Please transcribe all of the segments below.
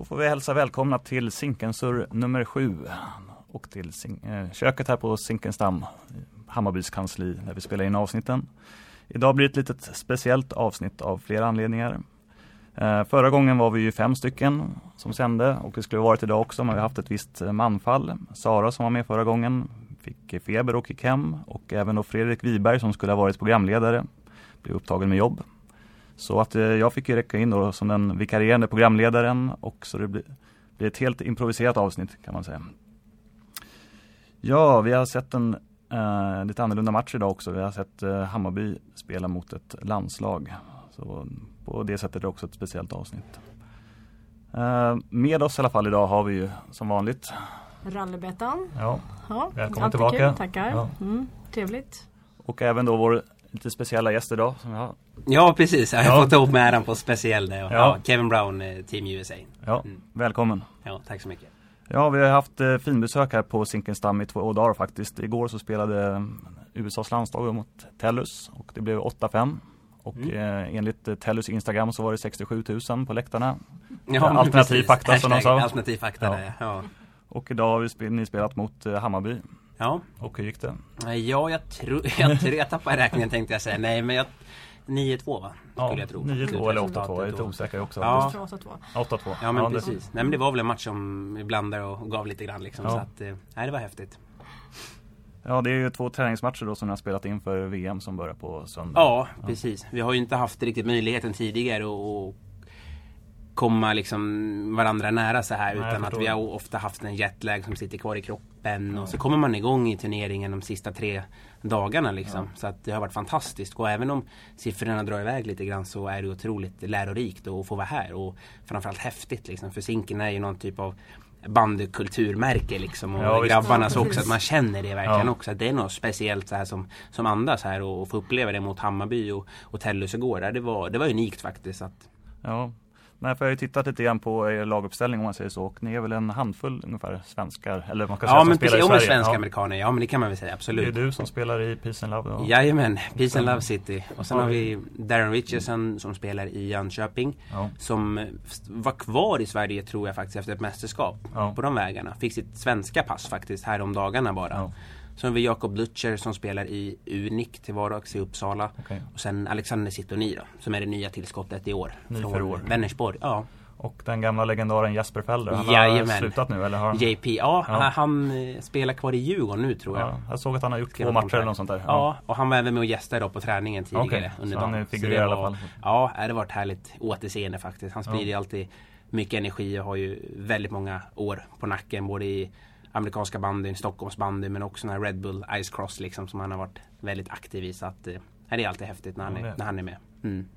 Då får vi hälsa välkomna till Zinkensur nummer sju och till eh, köket här på Zinkensdamm, Hammarbys kansli, där vi spelar in avsnitten. Idag blir det ett litet speciellt avsnitt av flera anledningar. Eh, förra gången var vi ju fem stycken som sände och det skulle varit idag också men vi har haft ett visst eh, manfall. Sara som var med förra gången fick feber och gick hem och även då Fredrik Wiberg som skulle ha varit programledare blev upptagen med jobb. Så att eh, jag fick ju räcka in då som den vikarierande programledaren och så det blir, blir ett helt improviserat avsnitt kan man säga. Ja, vi har sett en eh, lite annorlunda match idag också. Vi har sett eh, Hammarby spela mot ett landslag. Så på det sättet är det också ett speciellt avsnitt. Eh, med oss i alla fall idag har vi ju som vanligt Rallybettan. Ja. ja, välkommen tillbaka. Kul, tackar. Ja. Mm, trevligt. Och även då vår lite speciella gäst idag som jag Ja precis, jag har ja. fått ihop med äran på speciell där. Ja. ja. Kevin Brown, eh, Team USA. Ja, mm. välkommen. Ja, tack så mycket. Ja, vi har haft eh, finbesök här på Zinkensdamm i två dagar faktiskt. Igår så spelade eh, USAs landslag mot Tellus och det blev 8-5. Och mm. eh, enligt eh, Tellus Instagram så var det 67 000 på läktarna. Ja, alternativ fakta som de sa. Alternativ fakta ja. Där, ja. Och idag har vi ni spelat mot eh, Hammarby. Ja. Och hur gick det? Ja, jag tror, jag, tror, jag tappade räkningen tänkte jag säga. Nej, men jag 9-2 va? Ja, 9-2 eller 8-2. Jag är lite osäker också. Ja. 8-2. Ja men precis. Nej men det var väl en match som vi blandade och gav lite grann liksom. Ja. Så att, eh, nej det var häftigt. Ja det är ju två träningsmatcher då som ni har spelat inför VM som börjar på söndag. Ja, ja, precis. Vi har ju inte haft riktigt möjligheten tidigare att komma liksom varandra nära så här. Nej, utan att vi har ofta haft en jetlag som sitter kvar i kroppen. Ja. Och så kommer man igång i turneringen de sista tre dagarna liksom. Ja. Så att det har varit fantastiskt. Och även om siffrorna drar iväg lite grann så är det otroligt lärorikt att få vara här. Och framförallt häftigt liksom. För Zinken är ju någon typ av bandykulturmärke liksom och ja, grabbarna så också att man känner det verkligen ja. också. Att det är något speciellt så här som, som andas här och, och få uppleva det mot Hammarby och, och Tellus igår. Det var, det var unikt faktiskt. Att... Ja, Nej, för jag har ju tittat lite grann på er laguppställning om man säger så. Och ni är väl en handfull ungefär svenskar? Eller man kan ja, säga men som spelar precis, i Sverige. svenska ja. amerikaner. Ja, men det kan man väl säga. Absolut. Det är du som spelar i Peace and Love? Då. Jajamän, Peace and Love City. Och sen har vi Darren Richardson som spelar i Jönköping. Ja. Som var kvar i Sverige tror jag faktiskt efter ett mästerskap. Ja. På de vägarna. Fick sitt svenska pass faktiskt här om dagarna bara. Sen har vi Jakob Lutcher som spelar i Unik till vardags i Uppsala. Okay. Och sen Alexander Sittoni då, som är det nya tillskottet i år. Ny för år. Vänersborg. Ja. Och den gamla legendaren Jesper Felder, han Jajamän. har slutat nu eller? Har... JP, ja, ja. Han, han, eh, spelar kvar i Djurgården nu tror jag. Ja, jag såg att han har gjort två matcher eller något sånt där. Ja. ja, och han var även med och gästade på träningen tidigare okay. under dagen. Så han figurerar i alla fall? Ja, det har varit härligt återseende faktiskt. Han sprider alltid mycket energi och har ju väldigt många år på nacken både i amerikanska bandyn, Stockholms bandy men också den här Red Bull Ice Cross liksom som han har varit väldigt aktiv i. Så att, eh, det är alltid häftigt när han är, när han är med. Mm.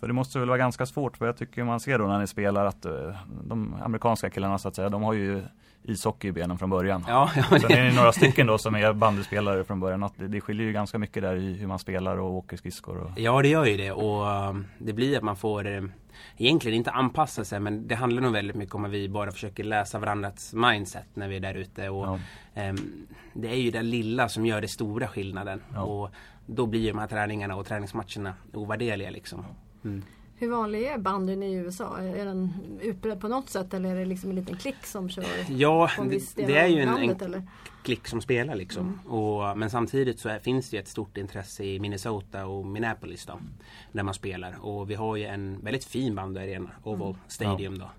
För det måste väl vara ganska svårt, för jag tycker man ser då när ni spelar att eh, de amerikanska killarna så att säga, de har ju ishockey i benen från början. Ja, ja, Sen är det några stycken då som är bandyspelare från början. Att det, det skiljer ju ganska mycket där i hur man spelar och åker skridskor. Och... Ja, det gör ju det och um, det blir att man får um, egentligen inte anpassa sig men det handlar nog väldigt mycket om att vi bara försöker läsa varandras mindset när vi är där ute. Och, ja. um, det är ju det lilla som gör det stora skillnaden. Ja. Och då blir de här träningarna och träningsmatcherna ovärderliga liksom. Mm. Hur vanlig är bandyn i USA? Är den utbredd på något sätt eller är det liksom en liten klick som kör? Ja, det, det, är ju en, landet, en klick som spelar liksom. Mm. Och, men samtidigt så är, finns det ett stort intresse i Minnesota och Minneapolis då. Där man spelar. Och vi har ju en väldigt fin bandyarena, Oval mm. Stadium då.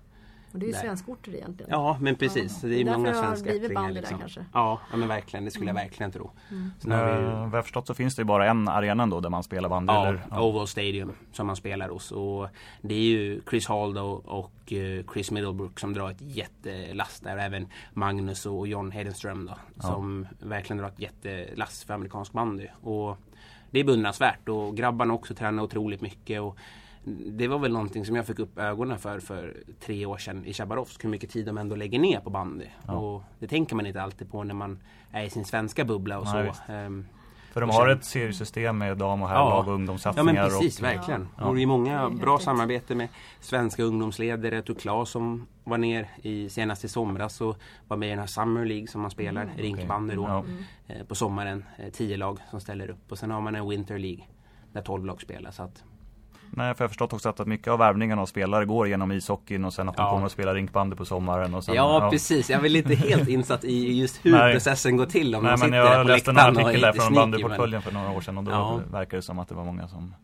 Och det är ju svenskorter egentligen. Ja men precis. Ja. Det är, är många svenska ättlingar. Liksom. kanske? Ja, ja men verkligen. Det skulle mm. jag verkligen tro. Mm. Så när vi... Uh, vad jag förstått så finns det bara en arena då där man spelar bandy? Ja, eller? ja, Oval Stadium som man spelar hos. Och det är ju Chris Haldo och uh, Chris Middlebrook som drar ett jättelass där. Och även Magnus och John Hedenström då. Ja. Som verkligen drar ett jättelass för amerikansk bandy. Och det är beundransvärt och grabbarna också tränar otroligt mycket. Och det var väl någonting som jag fick upp ögonen för för tre år sedan i Chabarovsk. Hur mycket tid de ändå lägger ner på bandy. Ja. Och det tänker man inte alltid på när man är i sin svenska bubbla och Nej, så. Um, för de har ett seriesystem med dam och herrlag ja. och ungdomssatsningar. Ja men precis, och, verkligen. Ja. Och det är många bra samarbete med svenska ungdomsledare. Tor Klas som var ner i, senast i somras och var med i den här Summer League som man spelar, mm, rinkbandy då. Ja. Eh, på sommaren, eh, tio lag som ställer upp. Och sen har man en Winter League där tolv lag spelar. Så att Nej, för jag har förstått också att mycket av värvningen av spelare går genom ishockeyn och sen att de Ja. kommer att spela rinkbandy på sommaren. Och sen, Ja, precis. Jag är väl inte helt insatt i just hur Nej. processen går till om Nej, de men jag läste en artikel där från sneaky, men- bandyportföljen för några år sedan och då Ja. verkar det som att det var många som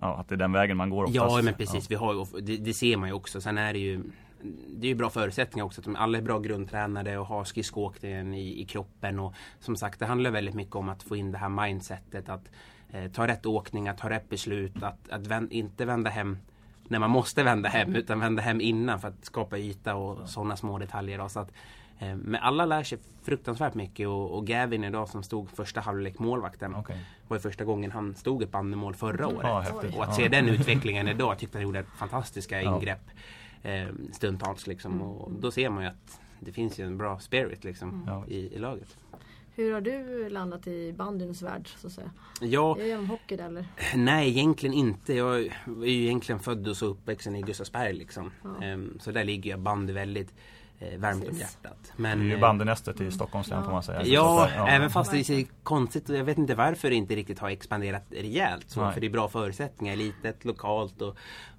Ja, att det är den vägen man går oftast. Ja men precis, vi har ju, det, det ser man ju också. Sen är det ju Det är ju bra förutsättningar också. Att de alla är bra grundtränade och har skridskoåkningen i, i kroppen. Och som sagt det handlar väldigt mycket om att få in det här mindsetet. Att eh, ta rätt åkningar, ta rätt beslut. Att, att vän, inte vända hem när man måste vända hem utan vända hem innan för att skapa yta och sådana små detaljer. Då. Så att, eh, men alla lär sig fruktansvärt mycket och, och Gavin idag som stod första halvlek målvakten Okej. var ju första gången han stod ett bandymål förra året. Ja. Och att Ja. se den utvecklingen idag, jag tyckte han gjorde fantastiska Ja. ingrepp eh, stundtals liksom. Och då ser man ju att det finns ju en bra spirit liksom Ja. i, i laget. Hur har du landat i bandyns värld så att säga? Ja, Är det genom hockey där, eller? nej egentligen inte. Jag är ju egentligen född och så uppvuxen i Gustavsberg liksom. Ja. Ehm, så där ligger jag bandy väldigt eh, varmt om hjärtat. Det Men, är ju eh, bandynästet i Stockholms län Ja. får man säga. Ja, att, även fast det är konstigt och jag vet inte varför det inte riktigt har expanderat rejält. Så, Nej. för det är bra förutsättningar, litet, lokalt och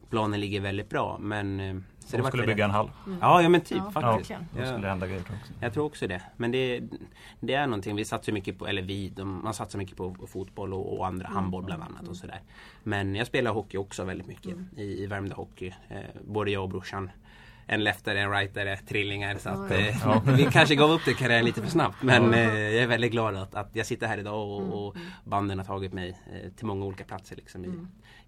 planen ligger väldigt bra. Men, eh, så De var skulle det. bygga en hall. Ja, ja men typ Ja, Ja, faktiskt. verkligen. då skulle det Ja. hända grejer också. Jag tror också det. Men det, det är någonting. Vi satsar mycket på, eller vi, de, man satsar mycket på fotboll och, och andra handboll bland annat och sådär. Men jag spelar hockey också väldigt mycket i, i Värmdö Hockey. Eh, både jag och brorsan. En leftare, en rightare, trillingar. Så att, Ja, eh, ja. vi kanske gav upp det karriären lite för snabbt. Men eh, jag är väldigt glad att, att jag sitter här idag och, och banden har tagit mig eh, till många olika platser liksom, i,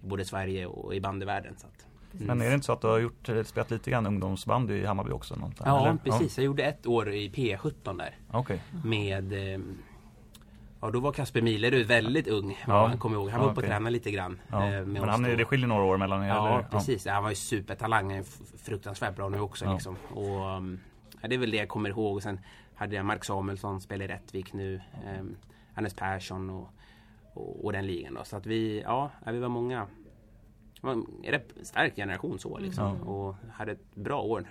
i både Sverige och i bandyvärlden. Så att, Men är det inte så att du har gjort, eh, spelat lite grann ungdomsbandy i Hammarby också? Något, Ja, eller? precis. Jag gjorde ett år i P17 där. Ja, Okej. med eh, Ja då var Kasper Milerud väldigt ung. Ja. Ja. Han kommer ihåg. Han var Ja, uppe och tränade lite grann. Ja. eh, med Men han är, det skiljer några år mellan er? Ja eller? precis. Han var ju supertalang. Han är fruktansvärt bra nu också Ja. liksom. Och, ja, det är väl det jag kommer ihåg. Och sen hade jag Mark Samuelsson, spelar i Rättvik nu. Um, Hannes Persson och, och, och den ligan då. Så att vi, ja, ja, vi var många. Det var en rätt stark generation så liksom. Ja. Och hade ett bra år.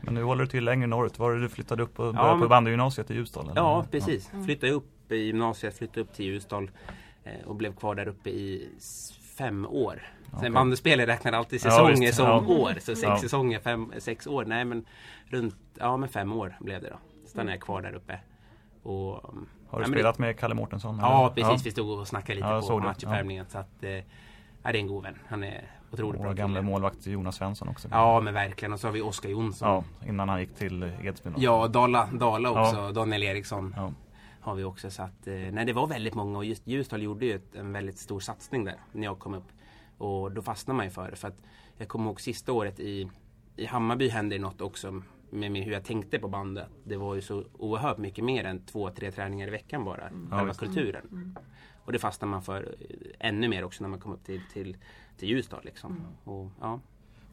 Men nu håller du till längre norrut. Var det du flyttade upp och Ja, började på men- bandygymnasiet i Ljusdal? eller? Ja, precis. Flyttade upp i gymnasiet, flyttade upp till Ljusdal eh, och blev kvar där uppe i fem år. Sen bandyspelare räknar alltid Ja, säsonger visst. som Ja. år. Så sex Ja. säsonger, fem, sex år. Nej men runt, ja men fem år blev det då. Stannade jag kvar där uppe. Och, Har du ja, spelat med Kalle Mårtensson? Det, ja eller? precis, vi stod och snackade lite Ja, på det. matchuppvärmningen. Så att, eh, ja, det är en god vän. Han är otroligt Vår bra gamla kille. målvakt Jonas Svensson också. Ja men verkligen. Och så har vi Oskar Jonsson. Ja, innan han gick till Edsbyn. Ja, Dala, Dala också. Ja. Daniel Eriksson. Ja. har vi också. Så att, eh, nej, det var väldigt många och just Ljusdal gjorde ju ett, en väldigt stor satsning där när jag kom upp. Och då fastnade man ju för det. För att jag kommer ihåg sista året i, i Hammarby hände det något också med, med hur jag tänkte på bandet. Det var ju så oerhört mycket mer än två, tre träningar i veckan bara. Ja, Själva visst. kulturen. Och det fastnade man för eh, ännu mer också när man kom upp till, till, till Ljusdal. Liksom. Och, ja.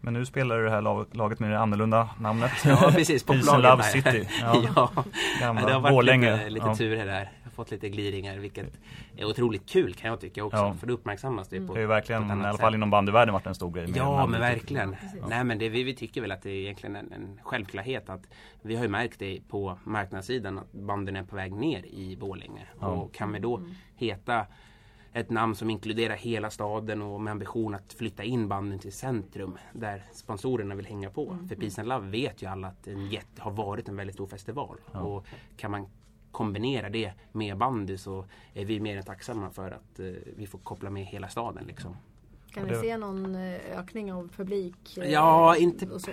Men nu spelar du det här lag- laget med det annorlunda namnet. ja, precis. Poplaget Love här. City. Ja. ja. Gamla Ja, det har varit Borlänge. lite, lite Ja. turer där. Jag har fått lite gliringar vilket är otroligt kul kan jag tycka också. Ja. För då uppmärksammas det på, Det har ju på verkligen, i alla fall inom bandyvärlden varit en stor grej. med Ja namnet. men verkligen. Precis. Nej men det, vi, vi tycker väl att det är egentligen en, en självklarhet att vi har ju märkt det på marknadssidan att banden är på väg ner i Borlänge. Ja. Och kan vi då heta ett namn som inkluderar hela staden och med ambition att flytta in banden till centrum där sponsorerna vill hänga på. För Peace and Love vet ju alla att en jätte, har varit en väldigt stor festival. Ja. Och kan man kombinera det med bandy så är vi mer än tacksamma för att eh, vi får koppla med hela staden. Liksom. Kan Ja, ni det- se någon eh, ökning av publik? eh, Ja, inte- så?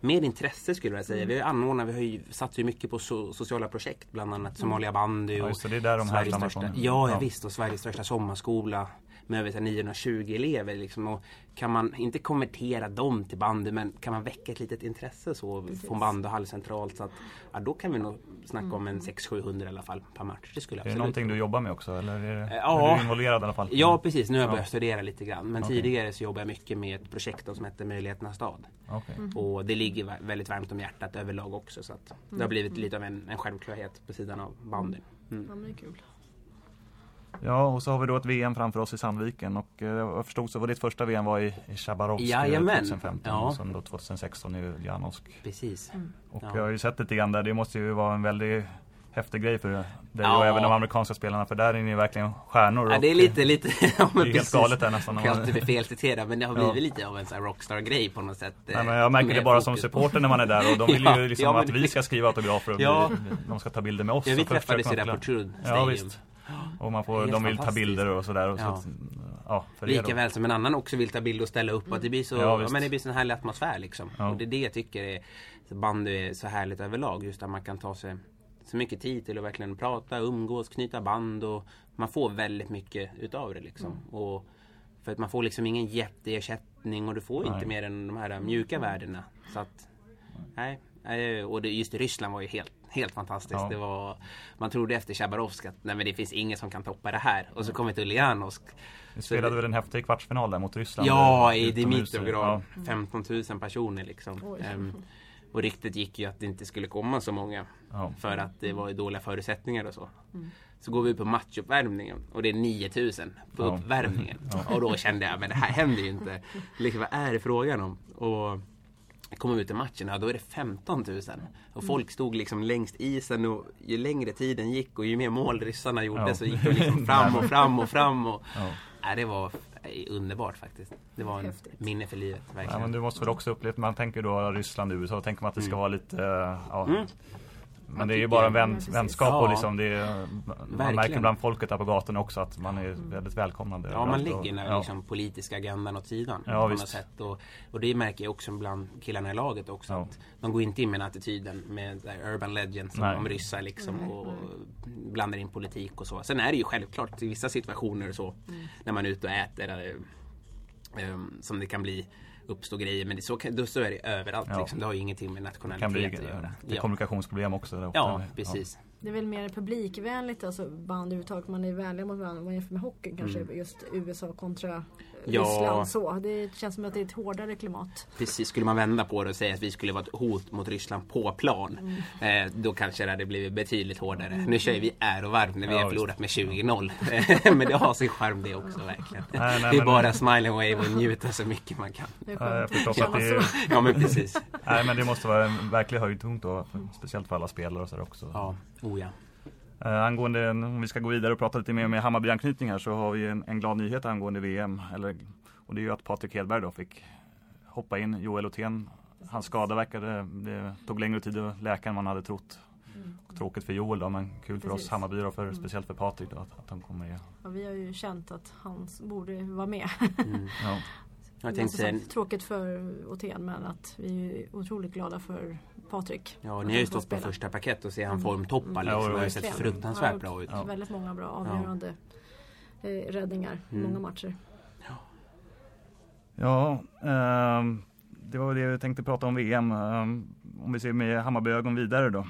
Med intresse skulle jag säga. Vi har anordnat, vi har ju satsat ju mycket på so sociala projekt. Bland annat Somalia bandy Ja, och just det, det är där de Sveriges största, ja, ja Ja. visst och Sveriges största sommarskola med över så här 920 elever. Liksom. Och kan man inte konvertera dem till bandy men kan man väcka ett litet intresse så Precis. från bandyhall centralt så att ja, då kan vi nog snacka om en 600-700 i alla fall per match. Det skulle Är det någonting du jobbar med också? Eller är, det, Ja. är du involverad i alla fall? Ja precis, nu har jag Ja. börjat studera lite grann. Men Okej. tidigare så jobbade jag mycket med ett projekt som hette Möjligheternas stad. Okej. Och det ligger vä- väldigt varmt om hjärtat överlag också. Så att det har blivit lite av en, en självklarhet på sidan av bandyn. Mm. Ja, men det är kul. Ja, och så har vi då ett VM framför oss i Sandviken och eh, jag förstod så var ditt första VM var i, i Chabarovsk Jajamän. 2015 Ja. och sen då 2016 i Uljanovsk. Precis. Och Ja. jag har ju sett lite grann där, det måste ju vara en väldigt häftig grej för dig ja. och även de amerikanska spelarna för där är ni verkligen stjärnor. Ja det är lite, lite ja, men Det är helt galet där nästan. Kan inte bli felciterad men det har blivit ja. lite av en sån rockstar-grej på något sätt. Nej, men jag märker det bara som supporter när man är där och de vill ja, ju liksom ja, att vi ska skriva autografer och ja. de ska ta bilder med oss. Ja vi träffades ju där på Trud Ja visst. Och man får, de vill ta bilder och sådär. Och ja. Så, ja, Lika väl som en annan också vill ta bilder och ställa upp. Och det blir så, ja, ja, men det blir så en härlig atmosfär liksom. Ja. Och det är det jag tycker är, bandy är så härligt överlag. Just att man kan ta sig så mycket tid till att verkligen prata, umgås, knyta band och man får väldigt mycket utav det liksom. Mm. Och för att man får liksom ingen jätteersättning och du får nej. inte mer än de här mjuka värdena. Så att, nej. Och det, just Ryssland var ju helt Helt fantastiskt. Ja. Det var, man trodde efter Chabarovsk att nej, men det finns ingen som kan toppa det här. Och så kom ett Uljanovsk. Vi spelade väl en häftig kvartsfinal där mot Ryssland? Ja, i Dimitrovgrad. Ja. 15 000 personer liksom. Um, och riktigt gick ju att det inte skulle komma så många. Ja. För att det var dåliga förutsättningar och så. Mm. Så går vi på matchuppvärmningen och det är 9000 på ja. uppvärmningen. Ja. Och då kände jag, men det här händer ju inte. Liksom, vad är det frågan om? Och kommer ut i matcherna, då är det 15 000. Och mm. folk stod liksom längst isen och ju längre tiden gick och ju mer mål ryssarna gjorde ja. så gick de liksom fram och fram och fram. Och, ja. Nej, det var underbart faktiskt. Det var en Häftigt. minne för livet. Verkligen. Ja, men du måste väl också upplevt, man tänker då Ryssland, USA, då tänker man att det ska mm. vara lite ja, mm. Men det är ju bara en vän, vänskap och liksom det är, Man märker bland folket där på gatorna också att man är väldigt välkomnande. Ja man lägger den ja. liksom, politiska agendan åt sidan. Ja, på något sätt. Och, och det märker jag också bland killarna i laget också. Ja. Att de går inte in med den attityden med Urban Legends Nej. om ryssar liksom. Och blandar in politik och så. Sen är det ju självklart i vissa situationer så. Mm. När man är ute och äter. Äh, som det kan bli uppstå grejer. Men det, så, då så är det överallt. Ja. Liksom. Det har ju ingenting med nationalitet bli, att göra. Det är ja. kommunikationsproblem också. Ja, precis. Det är väl mer publikvänligt, alltså band överhuvudtaget. Man är vänlig mot varandra. Om man jämför med hockeyn kanske. Mm. Just USA kontra ja. Ryssland. Så. Det känns som att det är ett hårdare klimat. Precis, skulle man vända på det och säga att vi skulle vara ett hot mot Ryssland på plan. Mm. Eh, då kanske det hade blivit betydligt hårdare. Mm. Nu kör vi är och varv när vi ja, har förlorat med 20-0. men det har sin charm det också verkligen. Nej, nej, det är bara men... smile and wave och njuta så mycket man kan. Ja, jag förstår att det är... ja men precis. nej men det måste vara en verklig höjdpunkt då. Speciellt för alla spelare och så också. Ja, oh ja. Uh, angående, om vi ska gå vidare och prata lite mer med Hammarby-anknytning här så har vi en, en, glad nyhet angående VM. Eller, och det är ju att Patrik Hedberg då fick hoppa in. Joel Othén, hans skada verkade, det tog längre tid att läka än man hade trott. Mm. Tråkigt för Joel då, men kul för Precis. oss Hammarby och för, mm. speciellt för Patrik då, att, att han kommer med. Ja, vi har ju känt att han borde vara med. Mm. ja. Jag tänkte... Tråkigt för Othén men att vi är otroligt glada för Patrik. Ja, ni har ju stått på första paket och ser han mm. formtoppa liksom. Ja, det har sett fruktansvärt bra ut. Ja. Väldigt många bra avgörande ja. Eh, räddningar. Mm. Många matcher. Ja, eh, det var det jag tänkte prata om VM. Eh, om vi ser med Hammarbyögon vidare då.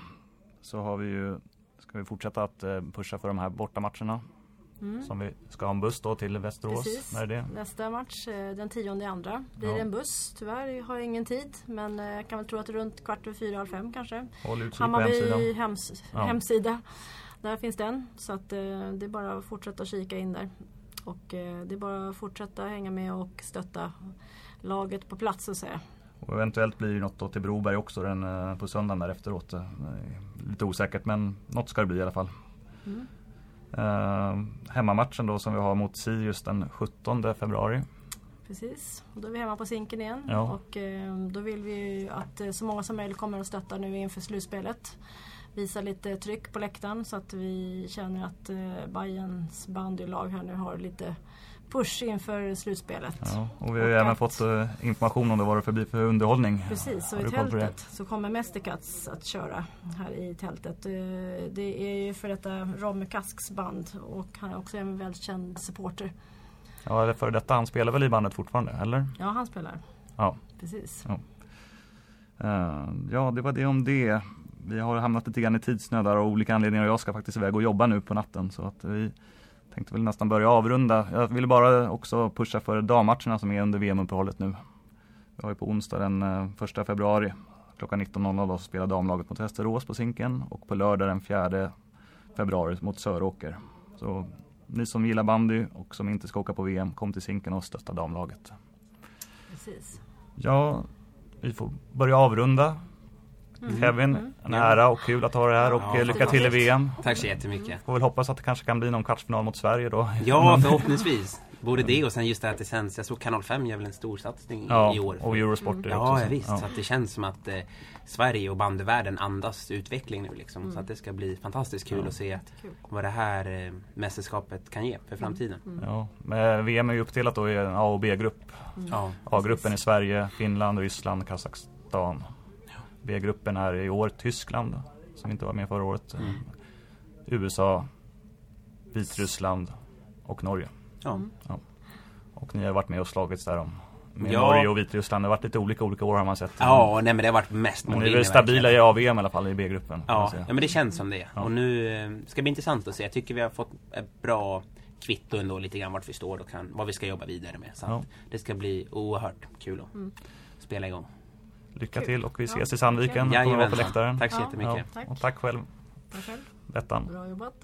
Så har vi ju, ska vi fortsätta att eh, pusha för de här bortamatcherna. Mm. Som vi ska ha en buss då till Västerås. Precis. När är det? Nästa match eh, den tionde andra blir ja. en buss. Tyvärr har jag ingen tid men jag eh, kan väl tro att det är runt kvart över fyra, halv fem kanske. Håll utkik Hammarby hems ja. hemsida. Där finns den. Så att eh, det är bara att fortsätta kika in där. Och det är bara att fortsätta hänga med och stötta laget på plats så att säga. Och eventuellt blir det något då till Broberg också den, på söndagen där efteråt. Lite osäkert men något ska det bli i alla fall. Mm. Uh, hemmamatchen då som vi har mot Sirius den 17 februari. Precis, och då är vi hemma på Zinken igen ja. och uh, då vill vi att uh, så många som möjligt kommer och stöttar nu inför slutspelet. Visa lite tryck på läktaren så att vi känner att uh, Bayerns bandylag här nu har lite push inför slutspelet. Ja, och vi har ju även fått uh, information om det vad det blir för underhållning. Precis, och i tältet så kommer Mästerkats att köra här i tältet. Uh, det är ju för detta Romme Kasks band och han är också en väldigt känd supporter. Ja, eller för detta, han spelar väl i bandet fortfarande, eller? Ja, han spelar. Ja. Precis. Ja. Uh, ja, det var det om det. Vi har hamnat lite grann i tidsnöd av olika anledningar och jag ska faktiskt iväg och jobba nu på natten så att vi Tänkte väl nästan börja avrunda. Jag ville bara också pusha för dammatcherna som är under VM-uppehållet nu. Vi har ju på onsdag den 1 eh, februari klockan 19.00 spelar damlaget mot Västerås på Zinken och på lördag den 4 februari mot Söråker. Så ni som gillar bandy och som inte ska åka på VM, kom till Zinken och stötta damlaget. Precis. Ja, vi får börja avrunda. Mm. Kevin, mm. en ära och kul att ha dig här och ja, lycka till i VM. Tack så jättemycket. Får väl hoppas att det kanske kan bli någon kvartsfinal mot Sverige då. Ja, förhoppningsvis. Både det och sen just det att det sänds. Jag såg Kanal 5 gör väl en stor satsning ja, i år. och Eurosport mm. Ja, ja visst. Ja. Så att det känns som att eh, Sverige och bandyvärlden andas utveckling nu liksom. Mm. Så att det ska bli fantastiskt kul ja. att se vad det här eh, mästerskapet kan ge för framtiden. Mm. Ja, men VM är ju uppdelat då i en A och B-grupp. Mm. A-gruppen är Sverige, Finland, Ryssland, Kazakstan. B-gruppen är i år Tyskland, som inte var med förra året. Mm. USA, Vitryssland och Norge. Ja. ja. Och ni har varit med och slagits där om med ja. Norge och Vitryssland. Det har varit lite olika olika år har man sett. Ja, nej men det har varit mest Men ni är väl stabila i AVM i alla fall i B-gruppen? Ja, ja, men det känns som det. Ja. Och nu eh, ska det bli intressant att se. Jag tycker vi har fått ett bra kvitto ändå lite grann vart vi står och kan, vad vi ska jobba vidare med. Så ja. det ska bli oerhört kul att mm. spela igång. Lycka till och vi ses i Sandviken ja. på, på läktaren. Tack så jättemycket. Ja. Tack. Och tack själv. Tack själv. Bettan. Bra jobbat.